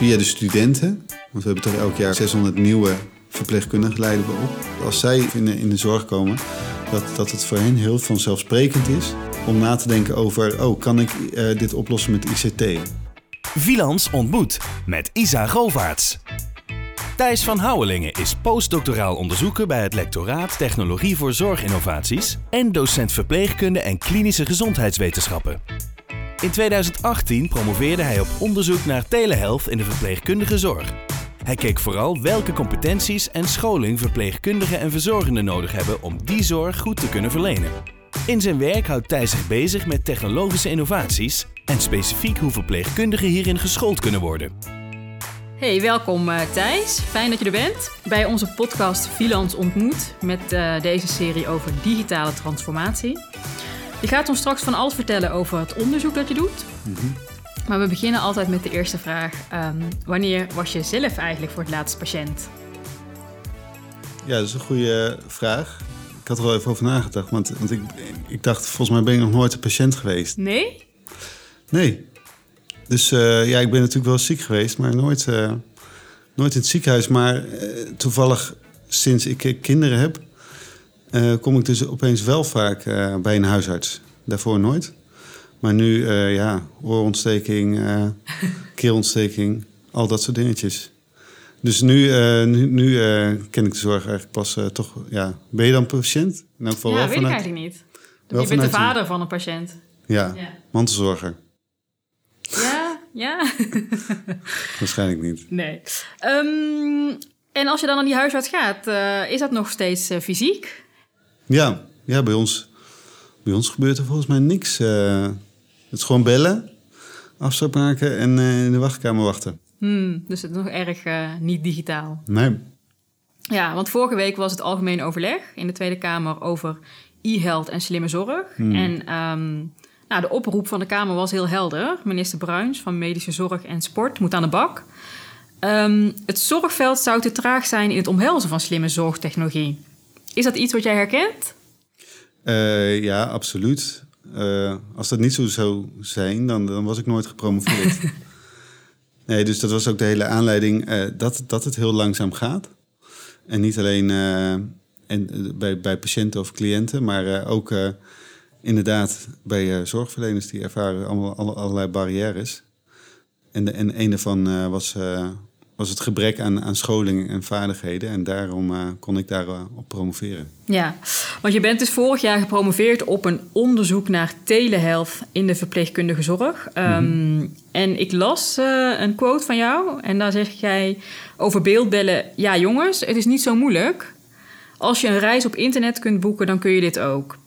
via de studenten. Want we hebben toch elk jaar 600 nieuwe verpleegkundigen leiden we op. Als zij in de, in de zorg komen, dat, dat het voor hen heel vanzelfsprekend is om na te denken over, oh, kan ik eh, dit oplossen met ICT? Vilans ontmoet met Isa Govaerts. Thijs van Houwelingen is postdoctoraal onderzoeker bij het lectoraat Technologie voor Zorginnovaties en docent verpleegkunde en klinische gezondheidswetenschappen. In 2018 promoveerde hij op onderzoek naar telehealth in de verpleegkundige zorg. Hij keek vooral welke competenties en scholing verpleegkundigen en verzorgenden nodig hebben om die zorg goed te kunnen verlenen. In zijn werk houdt Thijs zich bezig met technologische innovaties en specifiek hoe verpleegkundigen hierin geschoold kunnen worden. Hey, welkom uh, Thijs. Fijn dat je er bent bij onze podcast Vilans ontmoet met uh, deze serie over digitale transformatie. Je gaat ons straks van alles vertellen over het onderzoek dat je doet. Mm -hmm. Maar we beginnen altijd met de eerste vraag. Um, wanneer was je zelf eigenlijk voor het laatst patiënt? Ja, dat is een goede vraag. Ik had er wel even over nagedacht. Want, want ik, ik dacht, volgens mij ben ik nog nooit een patiënt geweest. Nee? Nee. Dus uh, ja, ik ben natuurlijk wel ziek geweest, maar nooit, uh, nooit in het ziekenhuis. Maar uh, toevallig sinds ik kinderen heb, kom ik dus opeens wel vaak bij een huisarts. Daarvoor nooit. Maar nu, ja, oorontsteking, keelontsteking, al dat soort dingetjes. Dus nu, nu, nu ken ik de zorg eigenlijk pas toch, ja. Ben je dan patiënt? In elk geval ja, wel weet vanuit, ik eigenlijk niet. Je bent de vader van een patiënt. Ja, ja. mantelzorger. Ja, ja. Waarschijnlijk niet. Nee. Um, en als je dan naar die huisarts gaat, uh, is dat nog steeds uh, fysiek? Ja, ja bij, ons, bij ons gebeurt er volgens mij niks. Uh, het is gewoon bellen, afspraak maken en in de wachtkamer wachten. Hmm, dus het is nog erg niet digitaal. Nee. Ja, want vorige week was het algemeen overleg in de Tweede Kamer over e-health en slimme zorg. Hmm. En um, nou, de oproep van de Kamer was heel helder. Minister Bruins van Medische Zorg en Sport moet aan de bak. Um, het zorgveld zou te traag zijn in het omhelzen van slimme zorgtechnologie. Is dat iets wat jij herkent? Uh, ja, absoluut. Uh, als dat niet zo zou zijn, dan, dan was ik nooit gepromoveerd. nee, dus dat was ook de hele aanleiding uh, dat, dat het heel langzaam gaat. En niet alleen en, bij, bij patiënten of cliënten, maar ook inderdaad, bij zorgverleners die ervaren allemaal alle, allerlei barrières. En, de, en een daarvan was, was het gebrek aan, aan scholing en vaardigheden. En daarom kon ik daarop promoveren. Ja, want je bent dus vorig jaar gepromoveerd op een onderzoek naar telehealth in de verpleegkundige zorg. Um, mm-hmm. En ik las een quote van jou en daar zeg jij over beeldbellen... Ja jongens, het is niet zo moeilijk. Als je een reis op internet kunt boeken, dan kun je dit ook.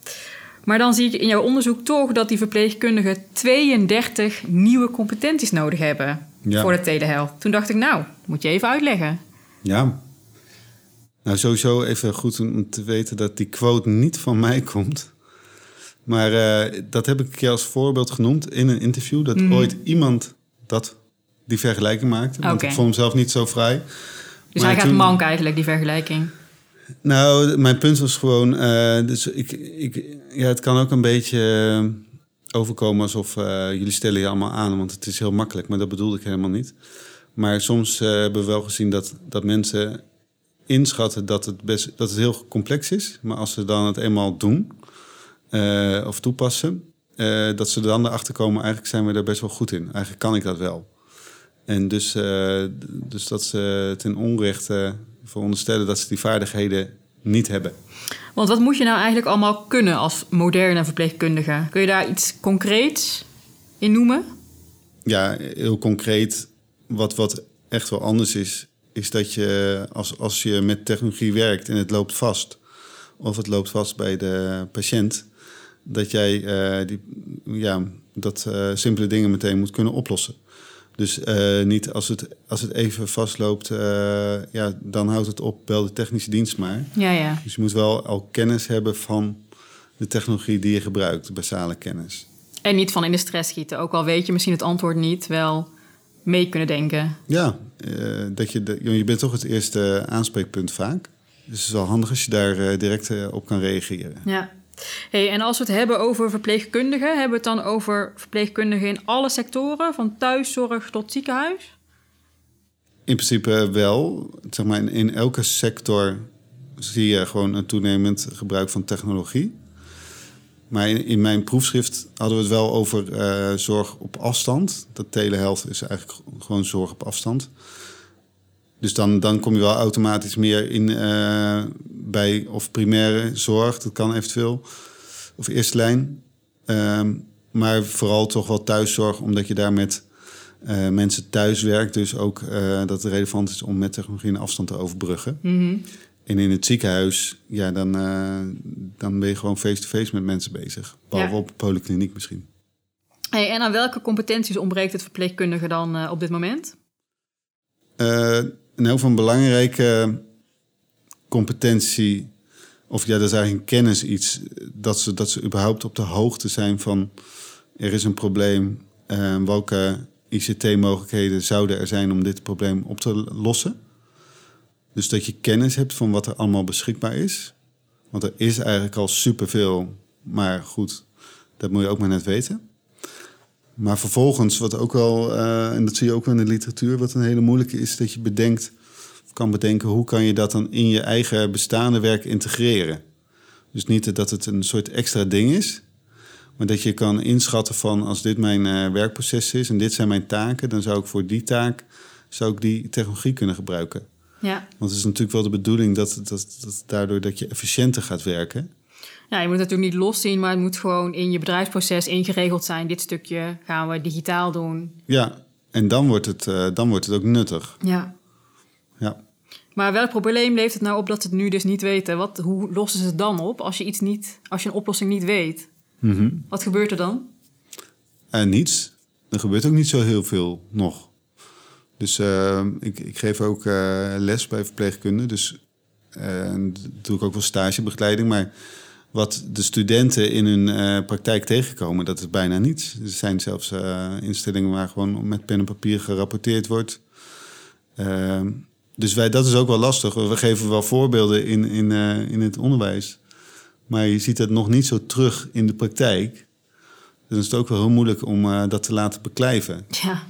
Maar dan zie ik in jouw onderzoek toch dat die verpleegkundigen 32 nieuwe competenties nodig hebben voor de telehealth. Toen dacht ik, nou, moet je even uitleggen. Ja. Nou, sowieso even goed om te weten dat die quote niet van mij komt. Maar uh, dat heb ik een keer als voorbeeld genoemd in een interview. Dat mm. ooit iemand dat, die vergelijking maakte. Want okay. ik vond hem zelf niet zo vrij. Dus maar hij gaat toen... mank eigenlijk, die vergelijking. Nou, mijn punt was gewoon. Uh, dus ik, ik, ja, het kan ook een beetje eh, overkomen alsof uh, jullie stellen je allemaal aan, want het is heel makkelijk. Maar dat bedoelde ik helemaal niet. Maar soms uh, hebben we wel gezien dat, dat mensen inschatten dat het, best, dat het heel complex is. Maar als ze dan het eenmaal doen of toepassen, dat ze dan erachter komen, eigenlijk zijn we daar best wel goed in. Eigenlijk kan ik dat wel. En dus, dus dat ze ten onrechte veronderstellen dat ze die vaardigheden niet hebben. Want wat moet je nou eigenlijk allemaal kunnen als moderne verpleegkundige? Kun je daar iets concreets in noemen? Ja, heel concreet. Wat, wat echt wel anders is, is dat je als, als je met technologie werkt en het loopt vast, of het loopt vast bij de patiënt, dat jij uh, die, ja, dat uh, simpele dingen meteen moet kunnen oplossen. Dus uh, niet als het, als het even vastloopt, uh, ja, dan houdt het op, bel de technische dienst maar. Ja, ja. Dus je moet wel al kennis hebben van de technologie die je gebruikt, basale kennis. En niet van in de stress schieten. Ook al weet je misschien het antwoord niet, wel mee kunnen denken. Ja, uh, dat je, de, je bent toch het eerste aanspreekpunt vaak. Dus het is wel handig als je daar direct op kan reageren. Ja. Hey, en als we het hebben over verpleegkundigen, hebben we het dan over verpleegkundigen in alle sectoren, van thuiszorg tot ziekenhuis? In principe wel. Zeg maar, in, elke sector zie je gewoon een toenemend gebruik van technologie. Maar in, in mijn proefschrift hadden we het wel over eh, zorg op afstand. Dat telehealth is eigenlijk gewoon zorg op afstand. Dus dan, dan kom je wel automatisch meer in eh, bij of primaire zorg, dat kan eventueel, of eerste lijn. Ehm, maar vooral toch wel thuiszorg, omdat je daar met eh, mensen thuis werkt. Dus ook dat het relevant is om met technologie een afstand te overbruggen. En in het ziekenhuis, ja, dan, dan ben je gewoon face-to-face met mensen bezig. Behalve Ja. op de polykliniek misschien. Hey, en aan welke competenties ontbreekt het verpleegkundige dan eh, op dit moment? Een heel veel belangrijke competentie, of ja, dat is eigenlijk kennis iets, dat ze, dat ze überhaupt op de hoogte zijn van er is een probleem, eh, welke ICT-mogelijkheden zouden er zijn om dit probleem op te lossen. Dus dat je kennis hebt van wat er allemaal beschikbaar is. Want er is eigenlijk al superveel, maar goed, dat moet je ook maar net weten. Maar vervolgens, wat ook wel, eh, en dat zie je ook wel in de literatuur, wat een hele moeilijke is, dat je bedenkt, of kan bedenken, hoe kan je dat dan in je eigen bestaande werk integreren? Dus niet dat het een soort extra ding is, maar dat je kan inschatten van als dit mijn eh, werkproces is en dit zijn mijn taken, dan zou ik voor die taak zou ik die technologie kunnen gebruiken. Ja. Want het is natuurlijk wel de bedoeling dat, dat, dat daardoor dat je efficiënter gaat werken. Ja, je moet het natuurlijk niet los zien, maar het moet gewoon in je bedrijfsproces ingeregeld zijn. Dit stukje gaan we digitaal doen. Ja, en dan wordt het, eh, dan wordt het ook nuttig. Ja. Ja. Maar welk probleem levert het nou op dat ze het nu dus niet weten? Wat, hoe lossen ze het dan op als je, iets niet, als je een oplossing niet weet? Wat gebeurt er dan? En niets. Er gebeurt ook niet zo heel veel nog. Dus eh, ik, ik geef ook les bij verpleegkunde. Dus en doe ik ook wel stagebegeleiding. Maar wat de studenten in hun eh, praktijk tegenkomen, dat is bijna niets. Er zijn zelfs eh, instellingen waar gewoon met pen en papier gerapporteerd wordt. Ehm, dus wij, dat is ook wel lastig. We geven wel voorbeelden in, in, eh, in het onderwijs. Maar je ziet het nog niet zo terug in de praktijk. Dan is het ook wel heel moeilijk om dat te laten beklijven. Ja.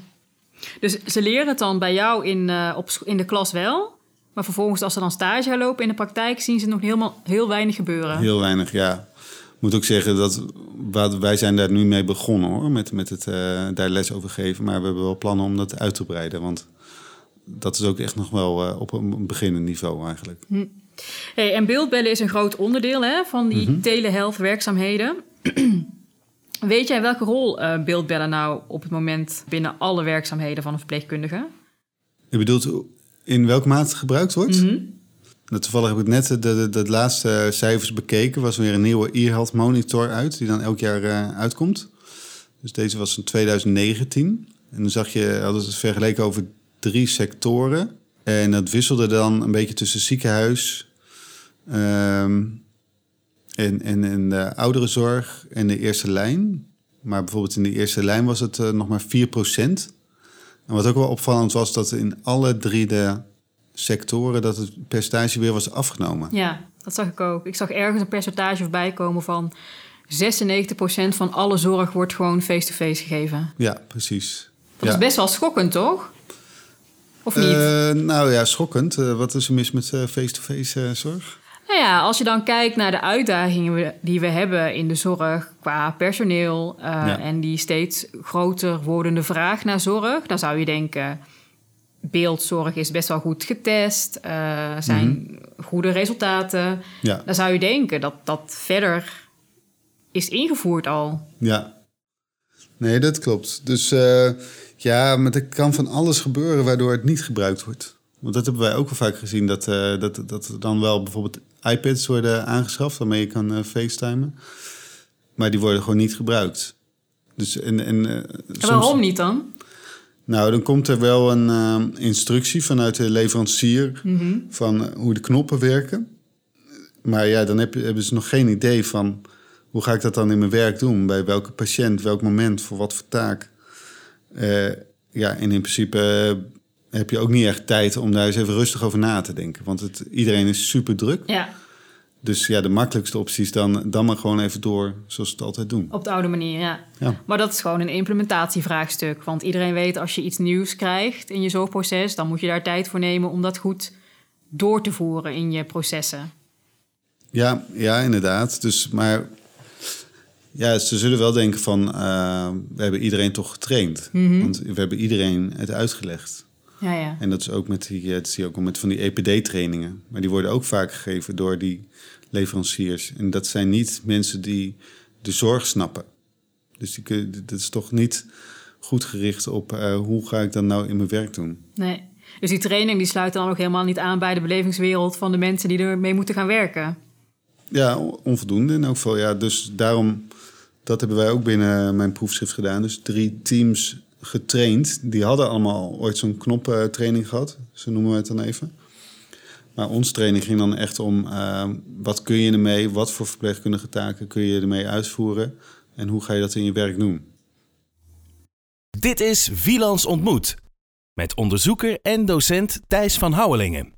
Dus ze leren het dan bij jou in, op, in de klas wel. Maar vervolgens als ze dan stage gaan lopen in de praktijk... zien ze nog helemaal, heel weinig gebeuren. Heel weinig, ja. Ik moet ook zeggen dat wat, wij zijn daar nu mee begonnen hoor, met, met het eh, daar les over geven. Maar we hebben wel plannen om dat uit te breiden. Want dat is ook echt nog wel eh, op een beginnend niveau eigenlijk. Hey, en beeldbellen is een groot onderdeel hè, van die telehealth werkzaamheden. Weet jij welke rol eh, beeldbellen nou op het moment binnen alle werkzaamheden van een verpleegkundige? Je bedoelt in welke mate gebruikt wordt? Nou, toevallig heb ik net de, de, de laatste cijfers bekeken. Er was weer een nieuwe e-health monitor uit, die dan elk jaar eh, uitkomt. Dus deze was in 2019. En dan zag je, hadden ze het vergeleken over drie sectoren. En dat wisselde dan een beetje tussen ziekenhuis ehm, en, en, en de ouderenzorg en de eerste lijn. Maar bijvoorbeeld in de eerste lijn was het eh, nog maar 4%. En wat ook wel opvallend was, dat in alle drie de sectoren dat het percentage weer was afgenomen. Ja, dat zag ik ook. Ik zag ergens een percentage voorbij komen van 96% van alle zorg wordt gewoon face-to-face gegeven. Ja, precies. Dat ja. is best wel schokkend, toch? Of niet? Eh, nou ja, schokkend. Eh, wat is er mis met eh, face-to-face eh, zorg? Nou ja, als je dan kijkt naar de uitdagingen die we hebben in de zorg qua personeel eh, Ja. en die steeds groter wordende vraag naar zorg, dan zou je denken: beeldzorg is best wel goed getest, eh, zijn goede resultaten. Ja, Dan zou je denken dat dat verder is ingevoerd al. ja. Nee, dat klopt. Dus eh, ja, maar er kan van alles gebeuren waardoor het niet gebruikt wordt. Want dat hebben wij ook wel vaak gezien, dat, dat, dat er dan wel bijvoorbeeld iPads worden aangeschaft waarmee je kan eh, facetimen. Maar die worden gewoon niet gebruikt. Dus en, en, eh, soms- waarom niet dan? Nou, dan komt er wel een eh, instructie vanuit de leverancier van eh, hoe de knoppen werken. Maar ja, dan heb hebben ze nog geen idee van hoe ga ik dat dan in mijn werk doen? Bij welke patiënt, welk moment, voor wat voor taak? Ja, en in principe heb je ook niet echt tijd om daar eens even rustig over na te denken. Want het, iedereen is super druk. Ja, Dus ja, de makkelijkste optie is dan, dan maar gewoon even door zoals we het altijd doen. Op de oude manier, ja. Ja. Maar dat is gewoon een implementatievraagstuk. Want iedereen weet, als je iets nieuws krijgt in je zorgproces... dan moet je daar tijd voor nemen om dat goed door te voeren in je processen. Ja, ja, inderdaad. Dus, maar ja, ze zullen wel denken van, eh, we hebben iedereen toch getraind. Want we hebben iedereen het uitgelegd. Ja, ja. En dat is ook met die, eh, dat zie je ook met van die EPD-trainingen. Maar die worden ook vaak gegeven door die leveranciers. En dat zijn niet mensen die de zorg snappen. Dus die, dat is toch niet goed gericht op eh, hoe ga ik dat nou in mijn werk doen. Nee. Dus die training die sluit dan ook helemaal niet aan bij de belevingswereld van de mensen die ermee moeten gaan werken. Ja, on- onvoldoende in elk geval. Ja, dus daarom, dat hebben wij ook binnen mijn proefschrift gedaan. Dus drie teams getraind. Die hadden allemaal ooit zo'n knoppentraining gehad. Zo noemen we het dan even. Maar onze training ging dan echt om... eh, wat kun je ermee? Wat voor verpleegkundige taken kun je ermee uitvoeren? En hoe ga je dat in je werk doen? Dit is Wielands Ontmoet. Met onderzoeker en docent Thijs van Houwelingen.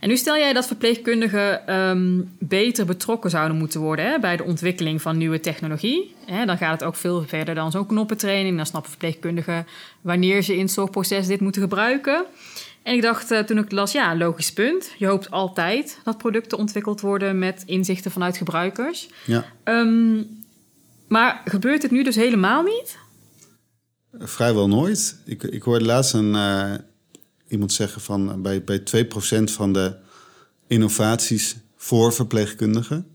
En nu stel jij dat verpleegkundigen ehm, beter betrokken zouden moeten worden hè, bij de ontwikkeling van nieuwe technologie. Hè, dan gaat het ook veel verder dan zo'n knoppentraining. Dan snappen verpleegkundigen wanneer ze in het zorgproces dit moeten gebruiken. En ik dacht eh, toen ik las, ja, logisch punt. Je hoopt altijd dat producten ontwikkeld worden met inzichten vanuit gebruikers. Ja, Ehm, maar gebeurt het nu dus helemaal niet? vrijwel nooit. Ik, ik hoorde laatst een, eh, iemand zeggen van... eh, bij, bij 2% van de innovaties voor verpleegkundigen...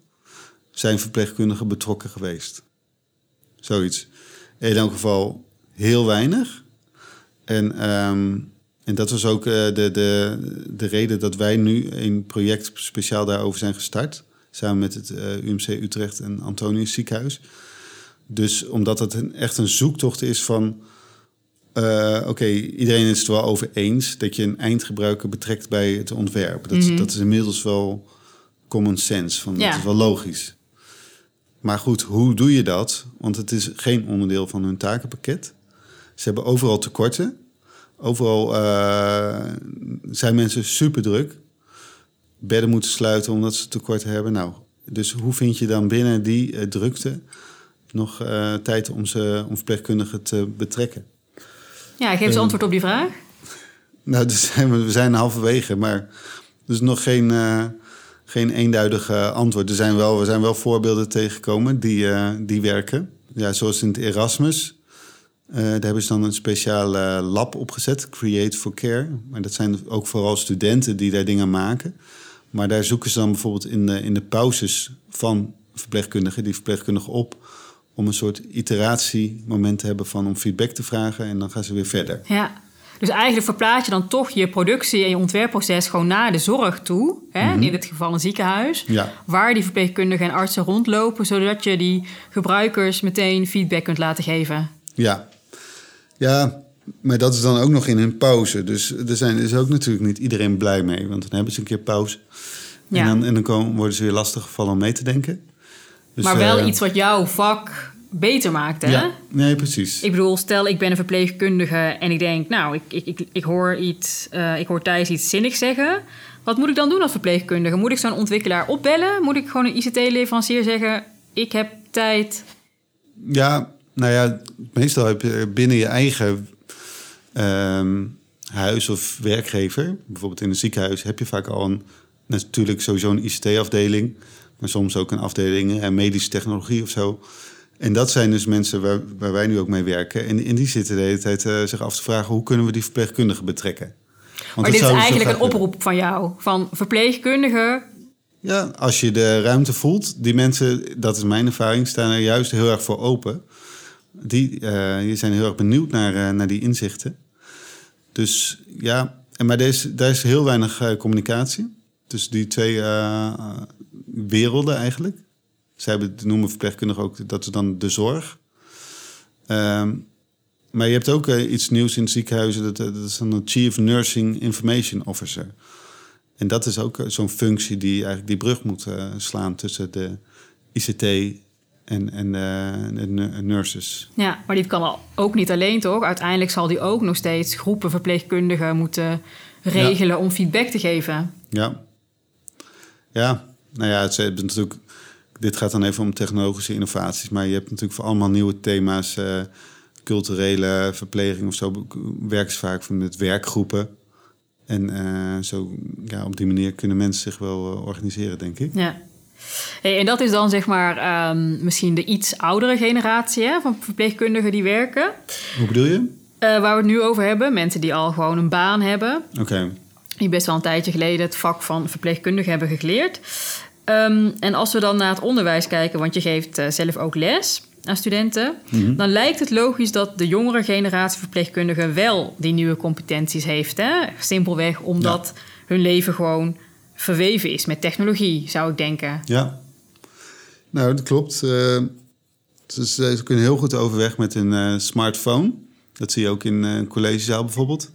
zijn verpleegkundigen betrokken geweest. Zoiets. In elk geval heel weinig. En, ehm, en dat was ook eh, de, de, de reden dat wij nu een project speciaal daarover zijn gestart. Samen met het eh, UMC Utrecht en Antonius Ziekenhuis. Dus omdat het een, echt een zoektocht is van... eh, Oké, iedereen is het er wel over eens dat je een eindgebruiker betrekt bij het ontwerp. Dat, is- dat is inmiddels wel common sense, van, Ja. dat is wel logisch. Maar goed, hoe doe je dat? Want het is geen onderdeel van hun takenpakket. Ze hebben overal tekorten. Overal eh, zijn mensen super druk. Bedden moeten sluiten omdat ze tekorten hebben. Nou, dus hoe vind je dan binnen die eh, drukte nog tijd om, ze, om verpleegkundigen te betrekken? Ja, geef eens Ehm, antwoord op die vraag. Nou, dus zijn we, we zijn halverwege, maar er is nog geen, eh, geen eenduidig eh, antwoord. Er zijn wel, er zijn wel voorbeelden tegengekomen die, eh, die werken. Ja, zoals in het Erasmus. Eh, daar hebben ze dan een speciaal eh, lab opgezet, Create for Care. Maar dat zijn ook vooral studenten die daar dingen maken. Maar daar zoeken ze dan bijvoorbeeld in de, in de pauzes van verpleegkundigen, die verpleegkundigen op, om een soort iteratiemoment te hebben van om feedback te vragen en dan gaan ze weer verder. Ja. Dus eigenlijk verplaats je dan toch je productie en je ontwerpproces gewoon naar de zorg toe. Hè? In dit geval een ziekenhuis. Ja. Waar die verpleegkundigen en artsen rondlopen, zodat je die gebruikers meteen feedback kunt laten geven. Ja. Ja, maar dat is dan ook nog in hun pauze. Dus er zijn, is ook natuurlijk niet iedereen blij mee. Want dan hebben ze een keer pauze. Ja. En dan, en dan komen, worden ze weer lastig gevallen om mee te denken. Dus, maar wel eh, iets wat jouw vak beter maakt, hè? Ja, nee, precies. Ik bedoel, stel ik ben een verpleegkundige en ik denk, nou, ik, ik, ik, ik hoor iets, eh, ik hoor Thijs iets zinnigs zeggen. Wat moet ik dan doen als verpleegkundige? Moet ik zo'n ontwikkelaar opbellen? Moet ik gewoon een ICT-leverancier zeggen, ik heb tijd? Ja, nou ja, meestal heb je binnen je eigen ehm, huis of werkgever, bijvoorbeeld in een ziekenhuis, heb je vaak al een, natuurlijk sowieso een ICT-afdeling, maar soms ook een afdeling en medische technologie of zo. En dat zijn dus mensen waar, waar wij nu ook mee werken. En, en die zitten de hele tijd eh, zich af te vragen... hoe kunnen we die verpleegkundigen betrekken? Want Maar dit is eigenlijk een oproep van jou. Van verpleegkundigen, Ja, als je de ruimte voelt, die mensen, dat is mijn ervaring, staan er juist heel erg voor open. Die, eh, die zijn heel erg benieuwd naar, eh, naar die inzichten. Dus ja, en maar daar is, daar is heel weinig eh, communicatie. tussen die twee eh, werelden eigenlijk. Zij hebben, noemen verpleegkundigen ook, dat is dan de zorg. Ehm, maar je hebt ook eh, iets nieuws in ziekenhuizen, dat, dat is dan een Chief Nursing Information Officer. En dat is ook eh, zo'n functie die eigenlijk die brug moet eh, slaan tussen de ICT en, en eh, de nu- nurses. ja, maar die kan al ook niet alleen, toch? Uiteindelijk zal die ook nog steeds groepen verpleegkundigen moeten regelen om feedback te geven. Ja. Ja, Nou ja, het is natuurlijk, dit gaat dan even om technologische innovaties. Maar je hebt natuurlijk voor allemaal nieuwe thema's... Uh, culturele verpleging of zo... werken ze vaak met werkgroepen. En uh, zo, ja, op die manier kunnen mensen zich wel uh, organiseren, denk ik. Ja. Hey, en dat is dan zeg maar um, misschien de iets oudere generatie hè, van verpleegkundigen die werken. Hoe bedoel je? Uh, waar we het nu over hebben. Mensen die al gewoon een baan hebben. Oké. Okay. Die best wel een tijdje geleden het vak van verpleegkundige hebben geleerd. Um, en als we dan naar het onderwijs kijken, want je geeft zelf ook les aan studenten, mm -hmm. dan lijkt het logisch dat de jongere generatie verpleegkundigen wel die nieuwe competenties heeft. Hè? Simpelweg omdat ja. hun leven gewoon verweven is met technologie, zou ik denken. Ja, nou, dat klopt. Uh, ze, ze, kunnen heel goed overweg met een uh, smartphone. Dat zie je ook in een collegezaal bijvoorbeeld.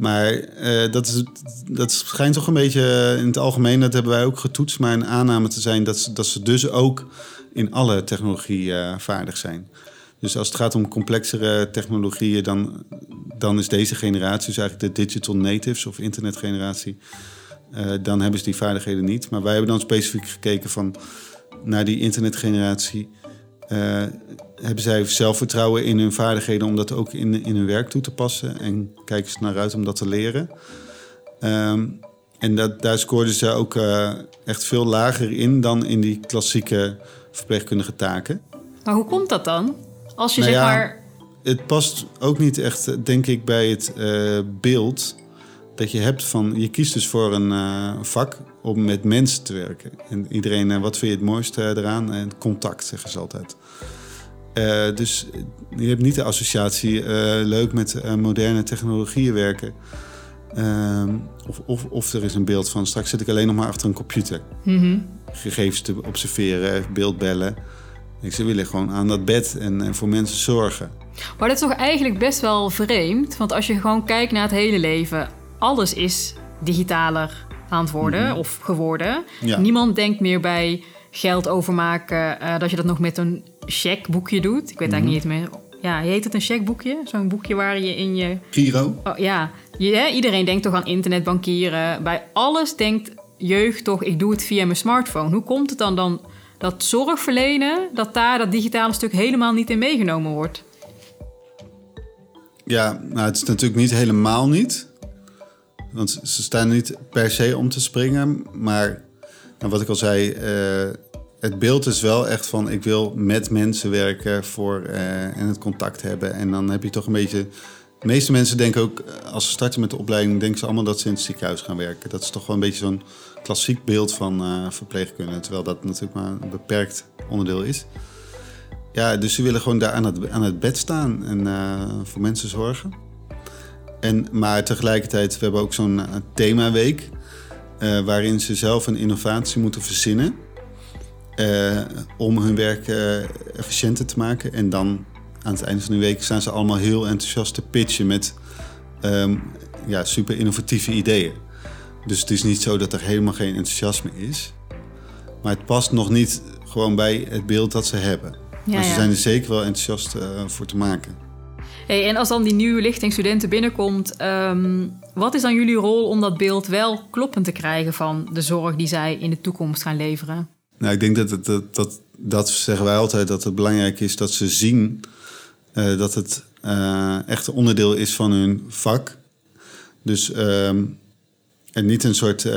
Maar uh, dat, is, dat schijnt toch een beetje in het algemeen, dat hebben wij ook getoetst, maar een aanname te zijn dat ze, dat ze dus ook in alle technologie vaardig zijn. Dus als het gaat om complexere technologieën, dan, dan is deze generatie, dus eigenlijk de digital natives of internetgeneratie, dan hebben ze die vaardigheden niet. Maar wij hebben dan specifiek gekeken van naar die internetgeneratie. Uh, hebben zij zelfvertrouwen in hun vaardigheden om dat ook in, in hun werk toe te passen? En kijken ze naar uit om dat te leren? Um, en dat, daar scoorden ze ook uh, echt veel lager in dan in die klassieke verpleegkundige taken. Maar hoe komt dat dan? Als je nou zeg ja, maar. Het past ook niet echt, denk ik, bij het beeld dat je hebt van, je kiest dus voor een uh, vak om met mensen te werken. En iedereen, uh, wat vind je het mooiste eraan? En contact, zeggen ze altijd. Uh, dus je hebt niet de associatie leuk met moderne technologieën werken. Ehm, of, of, of er is een beeld van, straks zit ik alleen nog maar achter een computer. Mm -hmm. Gegevens te observeren, beeldbellen. Ik ze willen gewoon aan dat bed en, en voor mensen zorgen. Maar dat is toch eigenlijk best wel vreemd? Want als je gewoon kijkt naar het hele leven alles is digitaler aan het worden mm -hmm. of geworden. Ja. Niemand denkt meer bij geld overmaken uh, dat je dat nog met een checkboekje doet. Ik weet mm -hmm. eigenlijk niet meer. Ja, heet het een checkboekje? Zo'n boekje waar je in je... Giro? Oh, ja. Je? Iedereen denkt toch aan internetbankieren. Bij alles denkt jeugd toch, ik doe het via mijn smartphone. Hoe komt het dan, dan dat zorg verlenen... dat daar dat digitale stuk helemaal niet in meegenomen wordt? Ja, nou, het is natuurlijk niet helemaal niet... Want ze staan niet per se om te springen. Maar nou, wat ik al zei, uh, het beeld is wel echt van ik wil met mensen werken voor, uh, en het contact hebben. En dan heb je toch een beetje. De meeste mensen denken ook, als ze starten met de opleiding, denken ze allemaal dat ze in het ziekenhuis gaan werken. Dat is toch wel een beetje zo'n klassiek beeld van uh, verpleegkunde. Terwijl dat natuurlijk maar een beperkt onderdeel is. Ja, dus ze willen gewoon daar aan het, aan het bed staan en voor mensen zorgen. En, maar tegelijkertijd, we hebben ook zo'n uh, themaweek. Uh, waarin ze zelf een innovatie moeten verzinnen. Uh, om hun werk efficiënter te maken. En dan aan het einde van de week staan ze allemaal heel enthousiast te pitchen met um, ja, super innovatieve ideeën. Dus het is niet zo dat er helemaal geen enthousiasme is. Maar het past nog niet gewoon bij het beeld dat ze hebben. Ja, maar ze ja. zijn er zeker wel enthousiast voor te maken. En als dan die nieuwe lichting studenten binnenkomt, um, wat is dan jullie rol om dat beeld wel kloppend te krijgen van de zorg die zij in de toekomst gaan leveren? Nou, ik denk dat, dat, dat, dat zeggen wij altijd, dat het belangrijk is dat ze zien uh, dat het uh, echt onderdeel is van hun vak. Dus um, en niet een soort uh,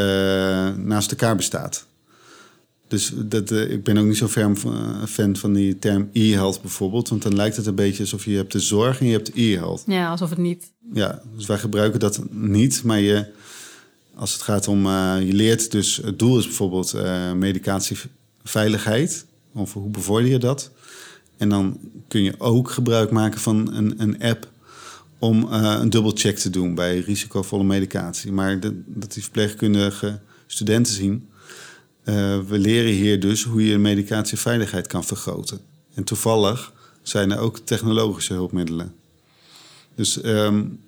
naast elkaar bestaat. Dus dat, uh, ik ben ook niet zo fan uh, fan van die term e-health bijvoorbeeld. Want dan lijkt het een beetje alsof je hebt de zorg en je hebt e-health. Ja, alsof het niet... Ja, dus wij gebruiken dat niet. Maar je, als het gaat om... Uh, je leert dus... Het doel is bijvoorbeeld medicatieveiligheid. Of hoe bevorder je dat? En dan kun je ook gebruik maken van een, een app... om een dubbelcheck te doen bij risicovolle medicatie. Maar de, dat die verpleegkundige studenten zien we leren hier dus hoe je medicatieveiligheid kan vergroten. En toevallig zijn er ook technologische hulpmiddelen. Dus um,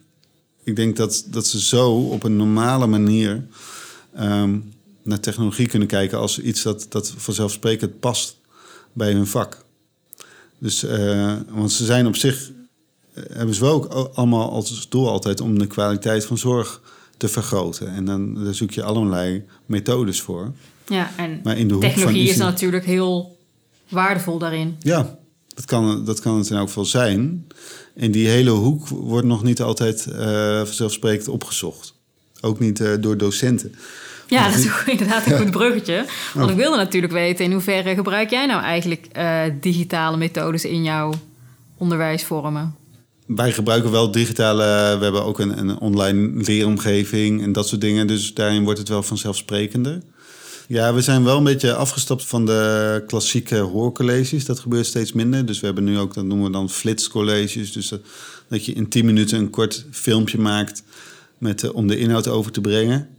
ik denk dat, dat ze zo op een normale manier um, naar technologie kunnen kijken als iets dat, dat vanzelfsprekend past bij hun vak. Dus, uh, want ze zijn op zich, hebben ze wel ook allemaal als doel altijd om de kwaliteit van zorg te vergroten. En dan daar zoek je allerlei methodes voor. Ja, en Maar in de hoek van technologie is natuurlijk heel waardevol daarin. Ja, dat kan, dat kan het in elk geval zijn. En die hele hoek wordt nog niet altijd eh, vanzelfsprekend opgezocht. Ook niet eh, door docenten. Ja, dat is ook inderdaad een goed bruggetje. Want ik wilde natuurlijk weten... in hoeverre gebruik jij nou eigenlijk eh, digitale methodes in jouw onderwijsvormen? Wij gebruiken wel digitale... We hebben ook een, een online leeromgeving en dat soort dingen. Dus daarin wordt het wel vanzelfsprekender. Ja, we zijn wel een beetje afgestapt van de klassieke hoorcolleges. Dat gebeurt steeds minder. Dus we hebben nu ook, dat noemen we dan flitscolleges. Dus dat, je in 10 minuten een kort filmpje maakt met, eh, om de inhoud over te brengen.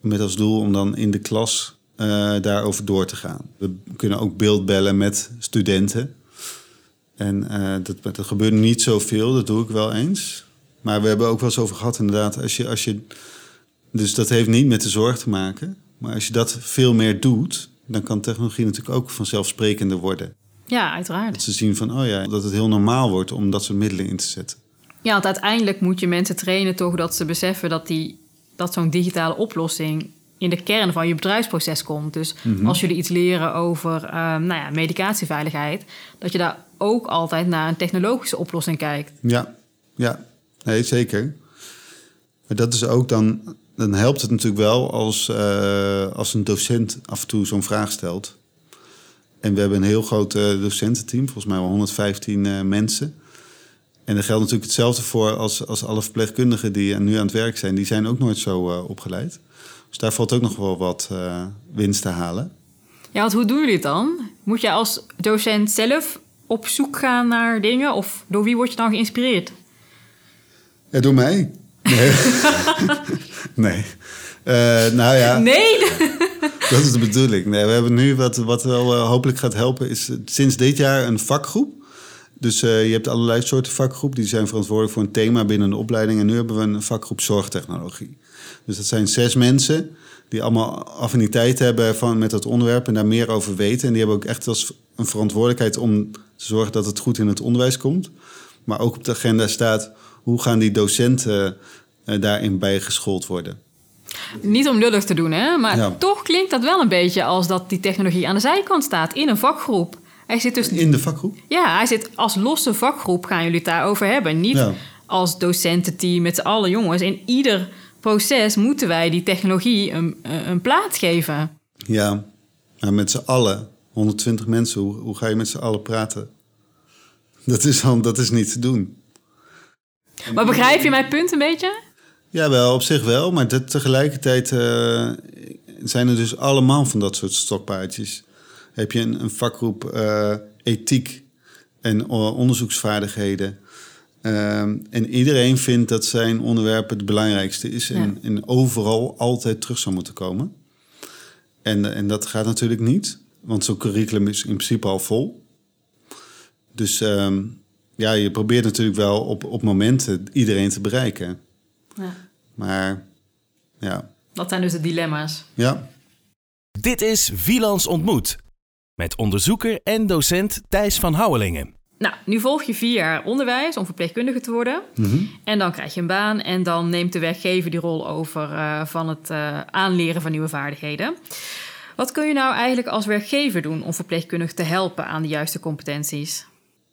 Met als doel om dan in de klas eh, daarover door te gaan. We kunnen ook beeldbellen met studenten. En eh, dat, dat gebeurt niet zoveel, dat doe ik wel eens. Maar we hebben ook wel eens over gehad, inderdaad. Als je, als je, dus dat heeft niet met de zorg te maken. Maar als je dat veel meer doet, dan kan technologie natuurlijk ook vanzelfsprekender worden. Ja, uiteraard. Dat ze zien van, oh ja, dat het heel normaal wordt om dat soort middelen in te zetten. Ja, want uiteindelijk moet je mensen trainen toch dat ze beseffen dat, die, dat zo'n digitale oplossing in de kern van je bedrijfsproces komt. Dus als jullie iets leren over ehm, nou ja, medicatieveiligheid, dat je daar ook altijd naar een technologische oplossing kijkt. Ja, ja, nee, zeker. Maar dat is ook dan, dan helpt het natuurlijk wel als, eh, als een docent af en toe zo'n vraag stelt. En we hebben een heel groot eh, docententeam, volgens mij wel 115 eh, mensen. En er geldt natuurlijk hetzelfde voor als, als alle verpleegkundigen die nu aan het werk zijn. Die zijn ook nooit zo opgeleid. Dus daar valt ook nog wel wat winst te halen. Ja, want hoe doen jullie het dan? Moet je als docent zelf op zoek gaan naar dingen? Of door wie word je dan geïnspireerd? Ja, door mij. Nee. nee. Eh, nou ja. Nee! Dat is de bedoeling. Nee, we hebben nu wat, wat wel eh, hopelijk gaat helpen, is eh, sinds dit jaar een vakgroep. Dus je hebt allerlei soorten vakgroep. Die zijn verantwoordelijk voor een thema binnen een opleiding. En nu hebben we een vakgroep zorgtechnologie. Dus dat zijn zes mensen die allemaal affiniteit hebben van, met dat onderwerp en daar meer over weten. En die hebben ook echt als een verantwoordelijkheid om te zorgen dat het goed in het onderwijs komt. Maar ook op de agenda staat hoe gaan die docenten daarin bijgeschoold worden. Niet om lullig te doen, hè? Maar Ja. toch klinkt dat wel een beetje als dat die technologie aan de zijkant staat in een vakgroep. Hij zit dus In de vakgroep? Ja, hij zit als losse vakgroep gaan jullie het daarover hebben. Niet Ja. als docententeam met z'n allen jongens. In ieder proces moeten wij die technologie een, een plaats geven. Ja, maar met z'n allen, 120 mensen, hoe, hoe ga je met z'n allen praten? Dat is, dat is niet te doen. Maar begrijp je mijn punt een beetje? Ja, wel, op zich wel, maar dat, tegelijkertijd eh, zijn er dus allemaal van dat soort stokpaardjes. Heb je een, een vakgroep eh, ethiek en onderzoeksvaardigheden. Ehm, en iedereen vindt dat zijn onderwerp het belangrijkste is en, en overal altijd terug zou moeten komen. En, en dat gaat natuurlijk niet, want zo'n curriculum is in principe al vol. Dus ehm, ja, je probeert natuurlijk wel op, op momenten iedereen te bereiken. Ja. Maar ja, Dat zijn dus de dilemma's. ja. Dit is Wielands Ontmoet. Met onderzoeker en docent Thijs van Houwelingen. Nou, nu volg je vier jaar onderwijs om verpleegkundige te worden. En dan krijg je een baan en dan neemt de werkgever die rol over eh, van het eh, aanleren van nieuwe vaardigheden. Wat kun je nou eigenlijk als werkgever doen om verpleegkundigen te helpen aan de juiste competenties?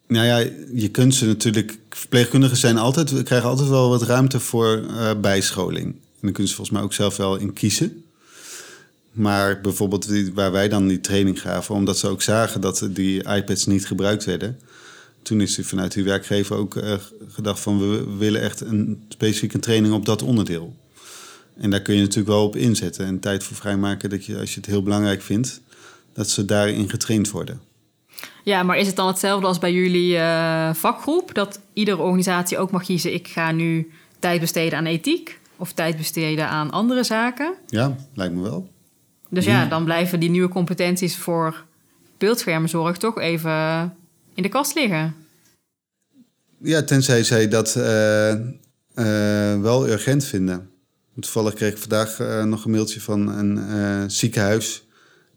Nou ja, je kunt ze natuurlijk. Verpleegkundigen zijn altijd, krijgen altijd wel wat ruimte voor eh, bijscholing. En dan kunnen ze volgens mij ook zelf wel in kiezen. Maar bijvoorbeeld waar wij dan die training gaven, omdat ze ook zagen dat die iPads niet gebruikt werden. Toen is er vanuit die werkgever ook eh, gedacht van we willen echt een specifieke training op dat onderdeel. En daar kun je natuurlijk wel op inzetten en tijd voor vrijmaken dat je, als je het heel belangrijk vindt, dat ze daarin getraind worden. Ja, maar is het dan hetzelfde als bij jullie eh, vakgroep? Dat iedere organisatie ook mag kiezen: ik ga nu tijd besteden aan ethiek of tijd besteden aan andere zaken. Ja, lijkt me wel. Dus ja, dan blijven die nieuwe competenties voor beeldschermenzorg toch even in de kast liggen. Ja, tenzij zij dat eh, eh, wel urgent vinden. Toevallig kreeg ik vandaag nog een mailtje van een eh, ziekenhuis.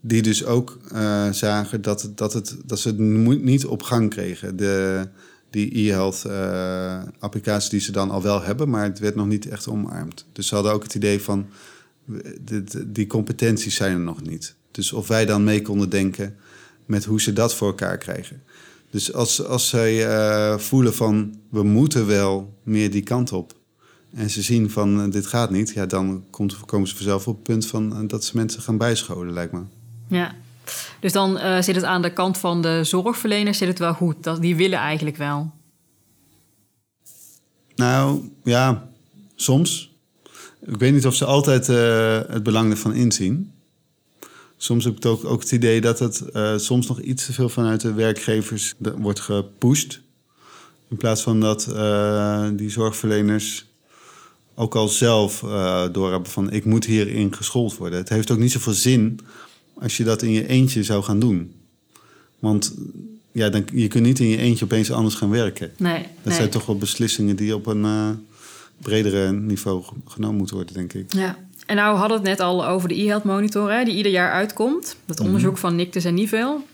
Die dus ook eh, zagen dat, dat, het, dat ze het niet op gang kregen, de die e-health uh, applicaties die ze dan al wel hebben, maar het werd nog niet echt omarmd. Dus ze hadden ook het idee van, die competenties zijn er nog niet. Dus of wij dan mee konden denken met hoe ze dat voor elkaar krijgen. Dus als, als zij uh, voelen van we moeten wel meer die kant op. En ze zien van dit gaat niet, ja, dan komt, komen ze vanzelf op het punt van dat ze mensen gaan bijscholen, lijkt me. Ja, dus dan zit het aan de kant van de zorgverleners zit het wel goed. Dat, die willen eigenlijk wel. Nou ja, soms. Ik weet niet of ze altijd het belang ervan inzien soms heb ik ook, ook het idee dat het uh, soms nog iets te veel vanuit de werkgevers wordt gepusht. In plaats van dat die zorgverleners ook al zelf uh, doorhebben van ik moet hierin geschoold worden. Het heeft ook niet zoveel zin als je dat in je eentje zou gaan doen. Want ja, dan, je kunt niet in je eentje opeens anders gaan werken. Nee, dat zijn toch wel beslissingen die op een uh, bredere niveau genomen moeten worden, denk ik. Ja. En nou hadden we het net al over de e-health monitor, hè, die ieder jaar uitkomt. Dat mhm. onderzoek van Nictus en Nivel.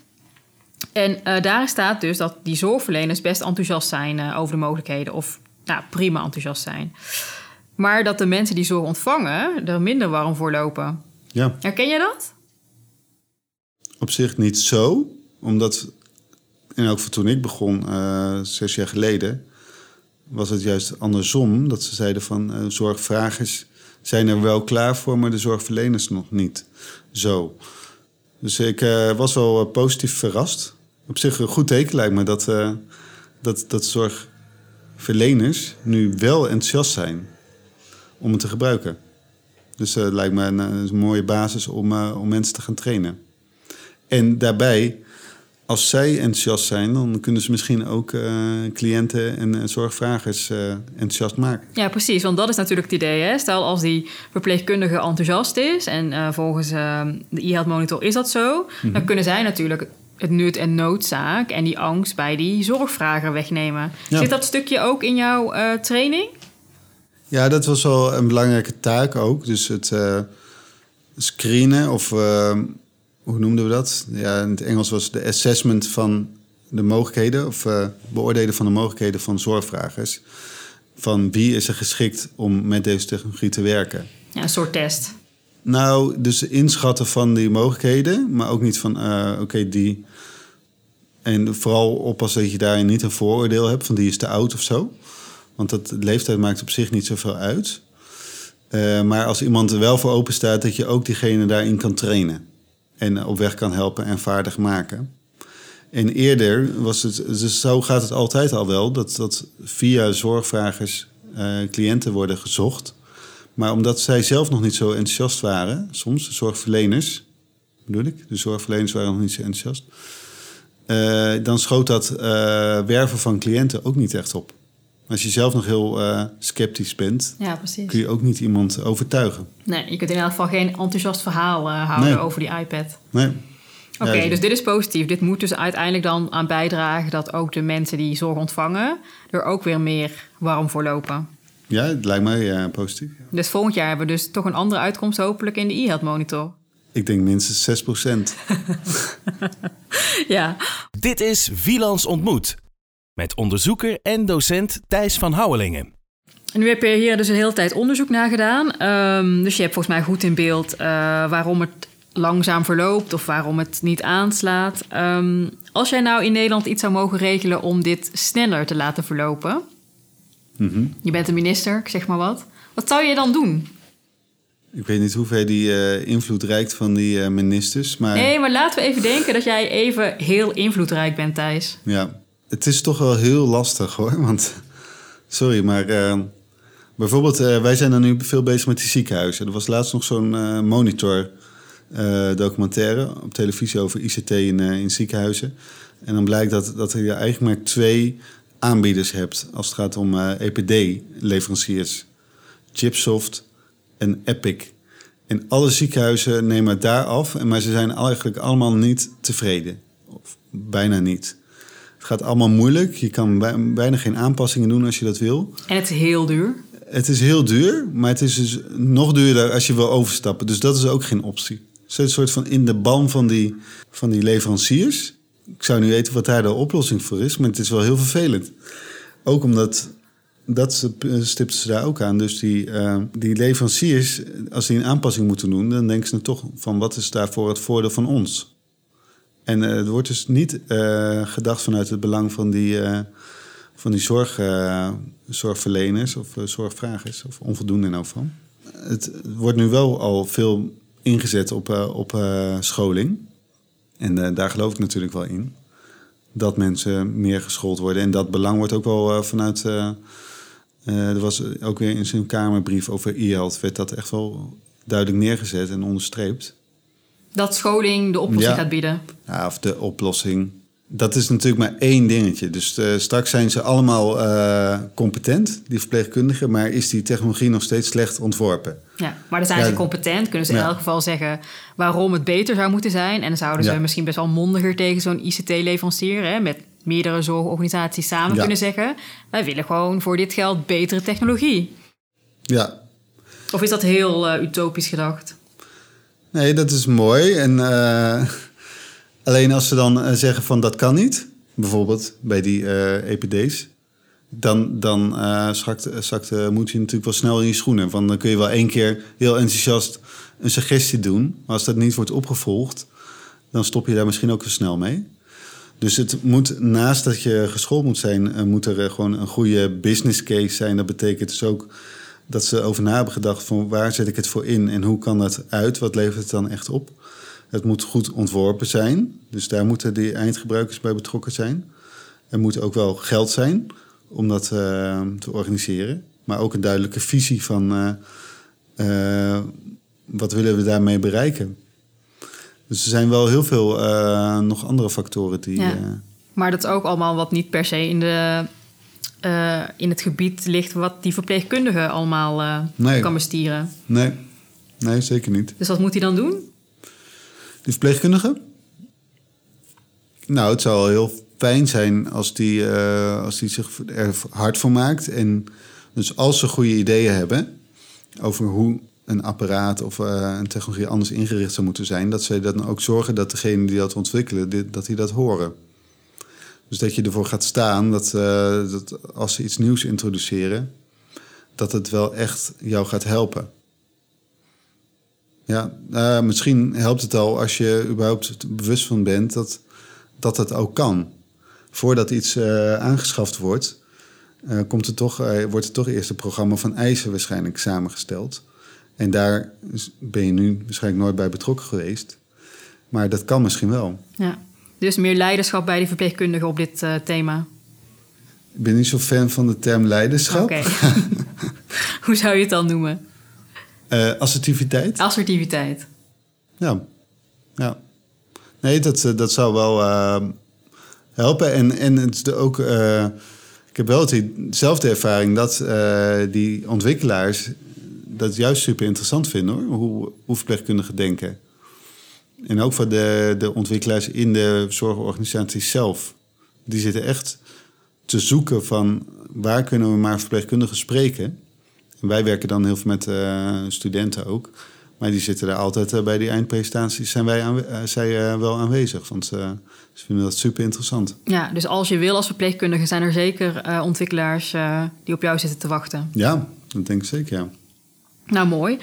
En uh, daar staat dus dat die zorgverleners best enthousiast zijn uh, over de mogelijkheden. Of nou, prima enthousiast zijn. Maar dat de mensen die zorg ontvangen er minder warm voor lopen. Ja. Herken je dat? Op zich niet zo. Omdat, en ook voor toen ik begon, uh, zes jaar geleden... was het juist andersom. Dat ze zeiden van zorgvragers zijn er wel klaar voor, maar de zorgverleners nog niet. Zo. Dus ik uh, was wel uh, positief verrast. Op zich een goed teken lijkt me dat, uh, dat, dat zorgverleners nu wel enthousiast zijn om het te gebruiken. Dus dat lijkt me een, een mooie basis om, om mensen te gaan trainen. En daarbij als zij enthousiast zijn, dan kunnen ze misschien ook uh, cliënten en uh, zorgvragers uh, enthousiast maken. Ja, precies. Want dat is natuurlijk het idee. Hè? Stel als die verpleegkundige enthousiast is en volgens de e-health monitor is dat zo, mm -hmm. dan kunnen zij natuurlijk het nut en noodzaak en die angst bij die zorgvrager wegnemen. Ja. Zit dat stukje ook in jouw training? Ja, dat was wel een belangrijke taak ook. Dus het screenen of hoe noemden we dat? Ja, in het Engels was de assessment van de mogelijkheden, of uh, beoordelen van de mogelijkheden van zorgvragers. Van wie is er geschikt om met deze technologie te werken? Ja, een soort test. Nou, dus inschatten van die mogelijkheden, maar ook niet van, uh, oké, die. En vooral oppassen dat je daarin niet een vooroordeel hebt van die is te oud of zo. Want dat leeftijd maakt op zich niet zoveel uit. Uh, maar als iemand er wel voor open staat, dat je ook diegene daarin kan trainen en op weg kan helpen en vaardig maken. En eerder was het, dus zo gaat het altijd al wel, dat, dat via zorgvragers uh, cliënten worden gezocht. Maar omdat zij zelf nog niet zo enthousiast waren, soms, de zorgverleners, bedoel ik, de zorgverleners waren nog niet zo enthousiast, uh, dan schoot dat uh, werven van cliënten ook niet echt op. Als je zelf nog heel uh, sceptisch bent, ja, precies. kun je ook niet iemand overtuigen. Nee, je kunt in elk geval geen enthousiast verhaal uh, houden nee. over die iPad. Nee. Oké, okay, ja, dus dit is positief. Dit moet dus uiteindelijk dan aan bijdragen dat ook de mensen die zorg ontvangen er ook weer meer warm voor lopen. Ja, het lijkt mij ja, positief. Dus volgend jaar hebben we dus toch een andere uitkomst hopelijk in de e-health monitor. Ik denk minstens 6%. ja. Dit is Wielands Ontmoet met onderzoeker en docent Thijs van Houwelingen. En nu heb je hier dus een hele tijd onderzoek naar gedaan. Um, dus je hebt volgens mij goed in beeld uh, waarom het langzaam verloopt of waarom het niet aanslaat. Um, als jij nou in Nederland iets zou mogen regelen om dit sneller te laten verlopen. Mm -hmm. Je bent een minister, ik zeg maar wat. Wat zou je dan doen? Ik weet niet hoeveel die uh, invloed reikt van die uh, ministers. Maar... Nee, maar laten we even denken dat jij even heel invloedrijk bent, Thijs. Ja, het is toch wel heel lastig hoor. Want, sorry, maar uh, bijvoorbeeld, uh, wij zijn dan nu veel bezig met die ziekenhuizen. Er was laatst nog zo'n uh, monitor documentaire op televisie over ICT in, in ziekenhuizen. En dan blijkt dat, dat je eigenlijk maar twee aanbieders hebt als het gaat om EPD-leveranciers: Chipsoft en Epic. En alle ziekenhuizen nemen het daar af, maar ze zijn eigenlijk allemaal niet tevreden. Of bijna niet. Het gaat allemaal moeilijk. Je kan bijna geen aanpassingen doen als je dat wil. En het is heel duur. Het is heel duur, maar het is dus nog duurder als je wil overstappen. Dus dat is ook geen optie. Het is een soort van in de ban van die, van die leveranciers. ik zou niet weten wat daar de oplossing voor is, maar het is wel heel vervelend. Ook omdat, dat stipten ze daar ook aan. Dus die, eh, die leveranciers, als die een aanpassing moeten doen, dan denken ze toch van wat is daarvoor het voordeel van ons? En uh, er wordt dus niet uh, gedacht vanuit het belang van die, van die zorg, zorgverleners of zorgvragers, of onvoldoende elk geval. Het wordt nu wel al veel ingezet op, op scholing. En daar geloof ik natuurlijk wel in dat mensen meer geschoold worden. En dat belang wordt ook wel vanuit. Er was ook weer in zijn Kamerbrief over e-health, werd dat echt wel duidelijk neergezet en onderstreept. Dat scholing de oplossing gaat bieden. Ja, of de oplossing. Dat is natuurlijk maar één dingetje. Dus straks zijn ze allemaal competent, die verpleegkundigen, maar is die technologie nog steeds slecht ontworpen? Ja, maar dan zijn ze competent, kunnen ze in elk geval zeggen waarom het beter zou moeten zijn. En dan zouden ze misschien best wel mondiger tegen zo'n ICT-leverancier, met meerdere zorgorganisaties samen kunnen zeggen: wij willen gewoon voor dit geld betere technologie. Ja. Of is dat heel uh, utopisch gedacht? Nee, dat is mooi. En uh, alleen als ze dan uh, zeggen van dat kan niet, bijvoorbeeld bij die EPD's, dan, dan uh, zakt, moet je natuurlijk wel snel in je schoenen. Want dan kun je wel één keer heel enthousiast een suggestie doen. Maar als dat niet wordt opgevolgd, dan stop je daar misschien ook zo snel mee. Dus het moet, naast dat je geschoold moet zijn, moet er gewoon een goede business case zijn. Dat betekent dus ook dat ze over na hebben gedacht van waar zet ik het voor in en hoe kan dat uit? Wat levert het dan echt op? Het moet goed ontworpen zijn. Dus daar moeten die eindgebruikers bij betrokken zijn. Er moet ook wel geld zijn om dat uh, te organiseren. Maar ook een duidelijke visie van uh, uh, wat willen we daarmee bereiken. Dus er zijn wel heel veel nog andere factoren die. Ja. maar dat is ook allemaal wat niet per se in, de, in het gebied ligt wat die verpleegkundige allemaal nee. kan bestieren. Nee. nee, zeker niet. Dus wat moet hij dan doen? Die verpleegkundige? Nou, het zou heel fijn zijn als die, uh, als die zich er hard voor maakt. En dus als ze goede ideeën hebben over hoe een apparaat of een technologie anders ingericht zou moeten zijn, dat ze dan ook zorgen dat degene die dat ontwikkelen, dit, dat die dat horen. Dus dat je ervoor gaat staan dat, uh, dat als ze iets nieuws introduceren, dat het wel echt jou gaat helpen. Ja, uh, misschien helpt het al als je überhaupt bewust van bent dat, dat het ook kan voordat iets uh, aangeschaft wordt, komt er toch, wordt er toch eerst een programma van eisen waarschijnlijk samengesteld. En daar ben je nu waarschijnlijk nooit bij betrokken geweest. Maar dat kan misschien wel. Ja, dus meer leiderschap bij die verpleegkundigen op dit thema. Ik ben niet zo fan van de term leiderschap. Oké. Hoe zou je het dan noemen? assertiviteit. Assertiviteit. Ja. ja. Nee, dat, dat zou wel helpen. En, en het is ook, uh, ik heb wel dezelfde ervaring dat die ontwikkelaars dat juist super interessant vinden hoor, hoe, hoe verpleegkundigen denken. En ook voor de, de ontwikkelaars in de zorgorganisaties zelf. Die zitten echt te zoeken van waar kunnen we maar verpleegkundigen spreken. En wij werken dan heel veel met uh, studenten ook. Maar die zitten daar altijd uh, bij die eindpresentaties. Zijn wij aanwe- uh, zij uh, wel aanwezig. Want ze vinden dat super interessant. Ja, dus als je wil als verpleegkundige... zijn er zeker ontwikkelaars die op jou zitten te wachten. Ja, dat denk ik zeker, ja. Nou, mooi.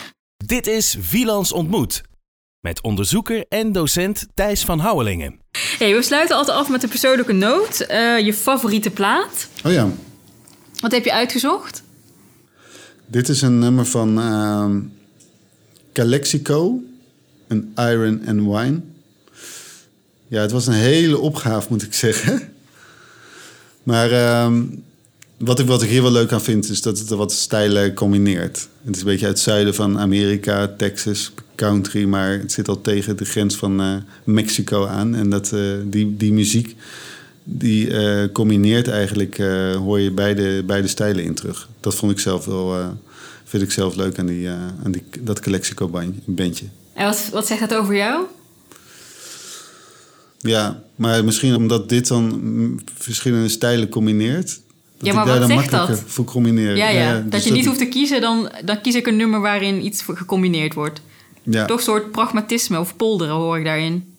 Dit is Wielands Ontmoet. Met onderzoeker en docent Thijs van Houwelingen. Hey, we sluiten altijd af met een persoonlijke noot. je favoriete plaat. Oh ja. Wat heb je uitgezocht? Dit is een nummer van... ehm, Calexico, een Iron and Wine. Ja, het was een hele opgave, moet ik zeggen. Maar wat, ik, wat ik hier wel leuk aan vind, is dat het wat stijlen combineert. Het is een beetje uit het zuiden van Amerika, Texas, country, maar het zit al tegen de grens van uh, Mexico aan. En dat, uh, die, die muziek, die uh, combineert eigenlijk, hoor je beide, beide stijlen in terug. Dat vond ik zelf wel vind ik zelf leuk aan, die, aan die, dat Calexico-bandje. En wat, wat zegt dat over jou? Ja, maar misschien omdat dit dan verschillende stijlen combineert. Dat ja, maar ik daar wat dan zegt makkelijker dat? voor combineer. Ja, ja. dus dat je niet hoeft te kiezen, dan, dan kies ik een nummer waarin iets gecombineerd wordt. Ja. Toch een soort pragmatisme of polderen hoor ik daarin.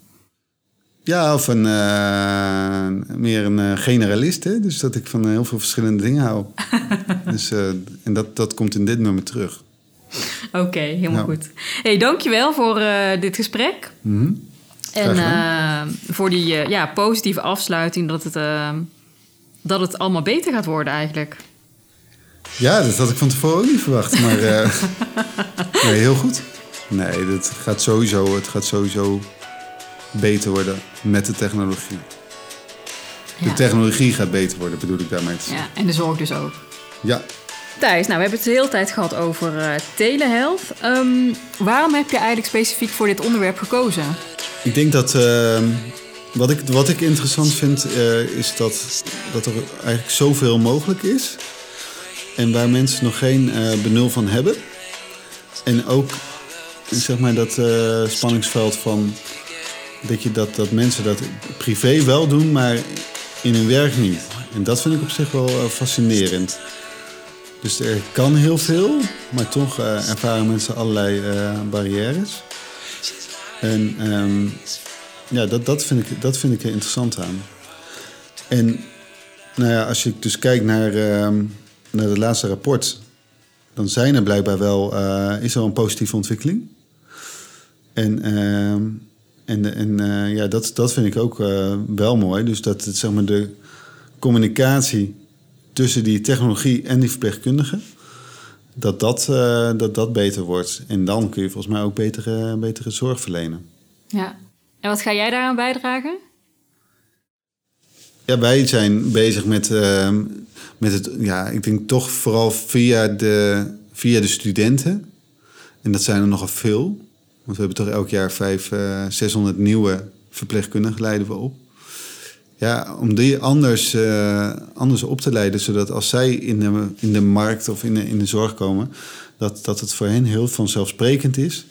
Ja, of een, eh, meer een eh, generalist. Hè? Dus dat ik van heel veel verschillende dingen hou. dus, eh, en dat, dat komt in dit nummer terug. Oké, helemaal goed. hey, dankjewel voor eh, dit gesprek. Mhm. En eh, voor die eh, ja, positieve afsluiting dat het, eh, dat het allemaal beter gaat worden eigenlijk. Ja, dat had ik van tevoren ook niet verwacht. Maar eh, nee, heel goed. Nee, dat gaat sowieso, het gaat sowieso beter worden met de technologie. De Ja. technologie gaat beter worden, bedoel ik daarmee. Ja, en de zorg dus ook. Ja. Thijs, nou, we hebben het de hele tijd gehad over eh, telehealth. Ehm, waarom heb je eigenlijk specifiek voor dit onderwerp gekozen? Ik denk dat eh, wat, ik, wat ik interessant vind, eh, is dat, dat er eigenlijk zoveel mogelijk is. En waar mensen nog geen eh, benul van hebben. En ook zeg maar dat eh, spanningsveld van dat, je dat, dat mensen dat privé wel doen, maar in hun werk niet. En dat vind ik op zich wel eh, fascinerend. Dus er kan heel veel, maar toch eh, ervaren mensen allerlei barrières. En ehm, ja, dat, dat, vind ik, dat vind ik er interessant aan. En nou ja, als je dus kijkt naar, ehm, naar het laatste rapport, dan zijn er blijkbaar wel, is er een positieve ontwikkeling. En, ehm, en, de- en eh, ja, dat, dat vind ik ook eh, wel mooi. Dus dat het, zeg maar, de communicatie tussen die technologie en die verpleegkundigen, dat dat, eh, dat dat beter wordt. En dan kun je volgens mij ook betere, betere zorg verlenen. Ja. En wat ga jij daaraan bijdragen? Ja, wij zijn bezig met, eh, met het, ja, ik denk toch vooral via de, via de studenten. En dat zijn er nogal veel. Want we hebben toch elk jaar vijf, eh 600 nieuwe verpleegkundigen leiden we op. Ja, om die anders, eh, anders op te leiden, zodat als zij in de, in de markt of in de, in de zorg komen, dat, dat het voor hen heel vanzelfsprekend is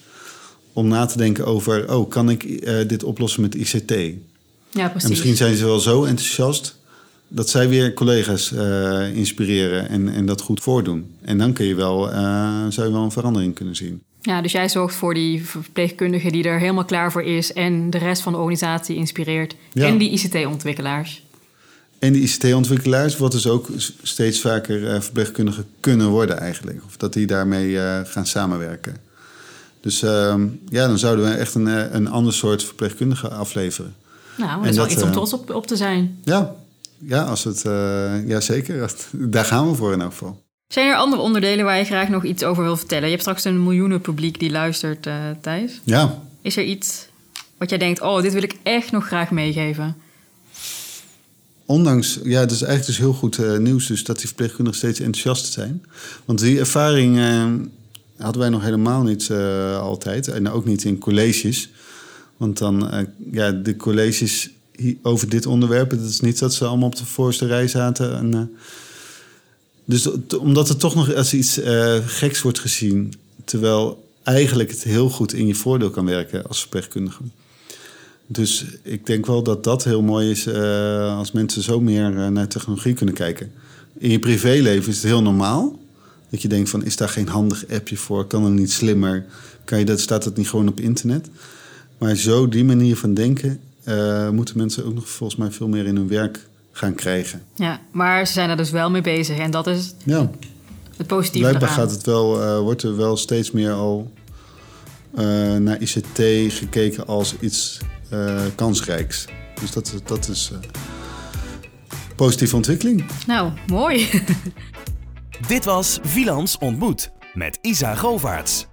om na te denken over, oh, kan ik eh, dit oplossen met ICT? Ja, precies. En misschien zijn ze wel zo enthousiast dat zij weer collega's eh, inspireren en, en dat goed voordoen. En dan kun je wel, eh, zou je wel een verandering kunnen zien. Ja, dus jij zorgt voor die verpleegkundige die er helemaal klaar voor is en de rest van de organisatie inspireert. Ja. En die ICT-ontwikkelaars. En die ICT-ontwikkelaars, wat dus ook steeds vaker eh, verpleegkundigen kunnen worden eigenlijk. Of dat die daarmee eh, gaan samenwerken. Dus ehm, ja, dan zouden we echt een, eh, een ander soort verpleegkundige afleveren. Nou, dat is wel iets om trots op, op te zijn. Ja, ja, als het, ja zeker. Daar gaan we voor in elk geval. Zijn er andere onderdelen waar je graag nog iets over wil vertellen? Je hebt straks een miljoenen publiek die luistert, eh Thijs. Ja, Is er iets wat jij denkt, oh, dit wil ik echt nog graag meegeven? Ondanks, ja, het is eigenlijk dus heel goed eh, nieuws dus dat die verpleegkundigen steeds enthousiast zijn. Want die ervaring eh, hadden wij nog helemaal niet altijd. En ook niet in colleges. Want dan, ja, de colleges over dit onderwerp, het is niet dat ze allemaal op de voorste rij zaten. En, dus omdat het toch nog als iets eh, geks wordt gezien, terwijl eigenlijk het heel goed in je voordeel kan werken als verpleegkundige. Dus ik denk wel dat dat heel mooi is eh, als mensen zo meer eh, naar technologie kunnen kijken. In je privéleven is het heel normaal. Dat je denkt van, is daar geen handig appje voor? Kan het niet slimmer? Kan je dat, staat het niet gewoon op internet? Maar zo die manier van denken moeten mensen ook nog volgens mij veel meer in hun werk gaan krijgen. Ja, maar ze zijn er dus wel mee bezig en dat is Ja, het positieve blijkbaar eraan. gaat het wel, eh, wordt er wel steeds meer al eh, naar ICT gekeken als iets eh, kansrijks. Dus dat, dat is eh, positieve ontwikkeling. Nou, mooi. Dit was Vilans ontmoet met Isa Govaerts.